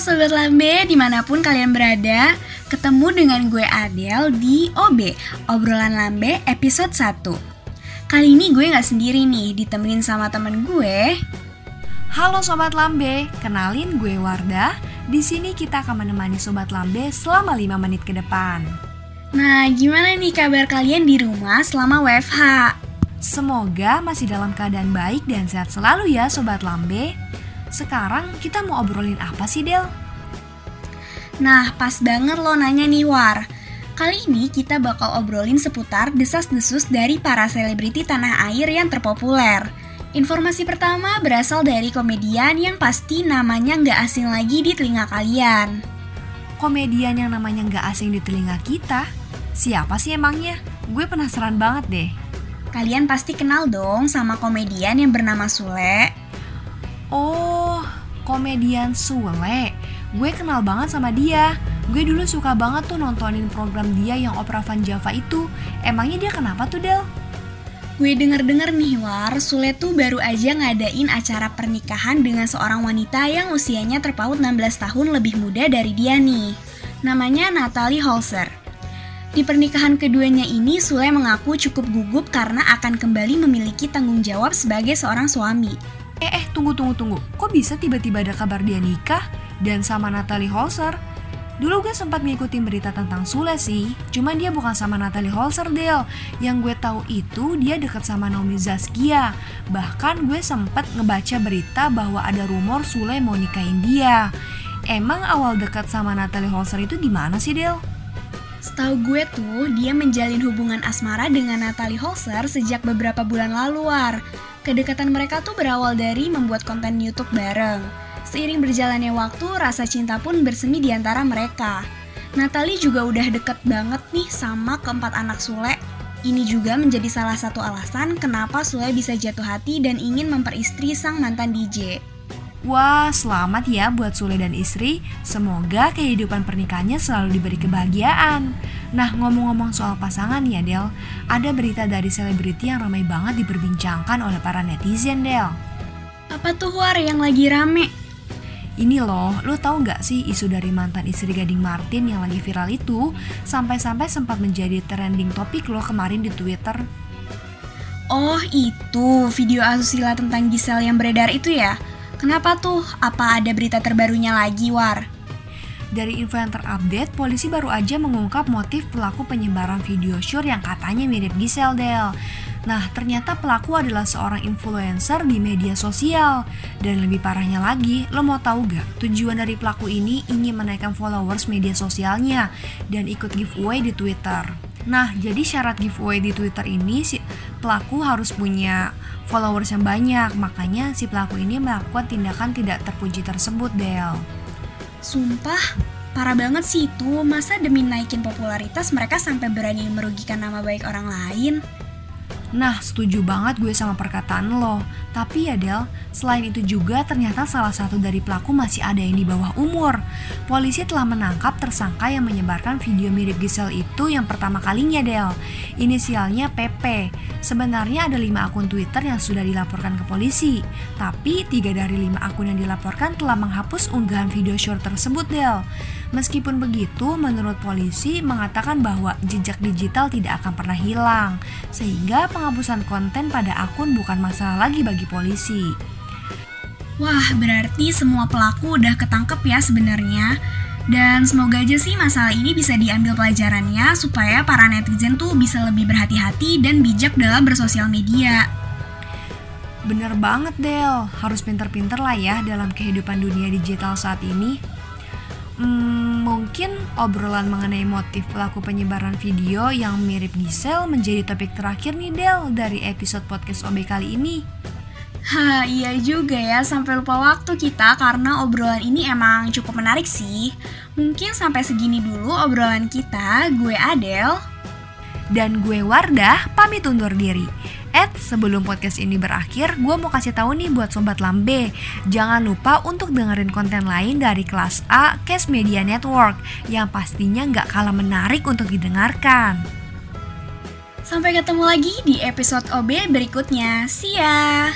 Sobat Lambe di mana pun kalian berada Ketemu dengan gue Adel di OB Obrolan Lambe episode 1 Kali ini gue gak sendiri nih ditemenin sama temen gue. Halo Sobat Lambe, kenalin gue Wardah. Di sini kita akan menemani Sobat Lambe selama 5 menit ke depan. Nah gimana nih kabar kalian di rumah selama WFH? Semoga masih dalam keadaan baik dan sehat selalu ya Sobat Lambe sekarang kita mau obrolin apa sih Del? Nah, pas banget lo nanya nih War. Kali ini kita bakal obrolin seputar desas-desus dari para selebriti tanah air yang terpopuler. Informasi pertama berasal dari komedian yang pasti namanya nggak asing lagi di telinga kalian. Komedian yang namanya nggak asing di telinga kita? Siapa sih emangnya? Gue penasaran banget deh. Kalian pasti kenal dong sama komedian yang bernama Sule. Oh, komedian Sule. Gue kenal banget sama dia. Gue dulu suka banget tuh nontonin program dia yang Opera Van Java itu. Emangnya dia kenapa tuh, Del? Gue denger-denger nih War, Sule tuh baru aja ngadain acara pernikahan dengan seorang wanita yang usianya terpaut 16 tahun lebih muda dari dia nih. Namanya Natalie Holzer. Di pernikahan keduanya ini, Sule mengaku cukup gugup karena akan kembali memiliki tanggung jawab sebagai seorang suami. Eh, eh, tunggu, tunggu, tunggu. Kok bisa tiba-tiba ada kabar dia nikah dan sama Natalie Holzer? Dulu gue sempat ngikutin berita tentang Sule sih, cuman dia bukan sama Natalie Holzer, Del. Yang gue tahu itu dia deket sama Naomi Zaskia. Bahkan gue sempat ngebaca berita bahwa ada rumor Sule mau nikahin dia. Emang awal dekat sama Natalie Holzer itu gimana sih, Del? Setahu gue tuh, dia menjalin hubungan asmara dengan Natalie Holzer sejak beberapa bulan lalu, War. Kedekatan mereka tuh berawal dari membuat konten YouTube bareng. Seiring berjalannya waktu, rasa cinta pun bersemi di antara mereka. Natalie juga udah deket banget nih sama keempat anak Sule. Ini juga menjadi salah satu alasan kenapa Sule bisa jatuh hati dan ingin memperistri sang mantan DJ. Wah, selamat ya buat Sule dan istri. Semoga kehidupan pernikahannya selalu diberi kebahagiaan. Nah, ngomong-ngomong soal pasangan ya, Del. Ada berita dari selebriti yang ramai banget diperbincangkan oleh para netizen, Del. Apa tuh War yang lagi rame? Ini loh, lo tau gak sih isu dari mantan istri Gading Martin yang lagi viral itu sampai-sampai sempat menjadi trending topik lo kemarin di Twitter? Oh, itu video asusila tentang Giselle yang beredar itu ya? Kenapa tuh? Apa ada berita terbarunya lagi, War? Dari info yang terupdate, polisi baru aja mengungkap motif pelaku penyebaran video syur yang katanya mirip Giselle Del. Nah, ternyata pelaku adalah seorang influencer di media sosial. Dan lebih parahnya lagi, lo mau tahu gak? Tujuan dari pelaku ini ingin menaikkan followers media sosialnya dan ikut giveaway di Twitter. Nah, jadi syarat giveaway di Twitter ini si pelaku harus punya followers yang banyak. Makanya si pelaku ini melakukan tindakan tidak terpuji tersebut, Del. Sumpah, parah banget sih itu. Masa demi naikin popularitas mereka sampai berani merugikan nama baik orang lain? Nah, setuju banget gue sama perkataan lo. Tapi ya Del, selain itu juga ternyata salah satu dari pelaku masih ada yang di bawah umur. Polisi telah menangkap tersangka yang menyebarkan video mirip Giselle itu yang pertama kalinya Del. Inisialnya PP. Sebenarnya ada 5 akun Twitter yang sudah dilaporkan ke polisi. Tapi tiga dari 5 akun yang dilaporkan telah menghapus unggahan video short tersebut Del. Meskipun begitu, menurut polisi mengatakan bahwa jejak digital tidak akan pernah hilang. Sehingga penghapusan konten pada akun bukan masalah lagi bagi polisi. Wah, berarti semua pelaku udah ketangkep ya sebenarnya. Dan semoga aja sih masalah ini bisa diambil pelajarannya supaya para netizen tuh bisa lebih berhati-hati dan bijak dalam bersosial media. Bener banget Del, harus pinter-pinter lah ya dalam kehidupan dunia digital saat ini. Hmm, mungkin obrolan mengenai motif pelaku penyebaran video yang mirip Giselle menjadi topik terakhir nih Del dari episode podcast OB kali ini. Hah, iya juga ya, sampai lupa waktu kita karena obrolan ini emang cukup menarik sih. Mungkin sampai segini dulu obrolan kita, gue Adel. Dan gue Wardah, pamit undur diri. Ed, sebelum podcast ini berakhir, gue mau kasih tahu nih buat Sobat Lambe. Jangan lupa untuk dengerin konten lain dari kelas A Case Media Network yang pastinya nggak kalah menarik untuk didengarkan. Sampai ketemu lagi di episode OB berikutnya. See ya!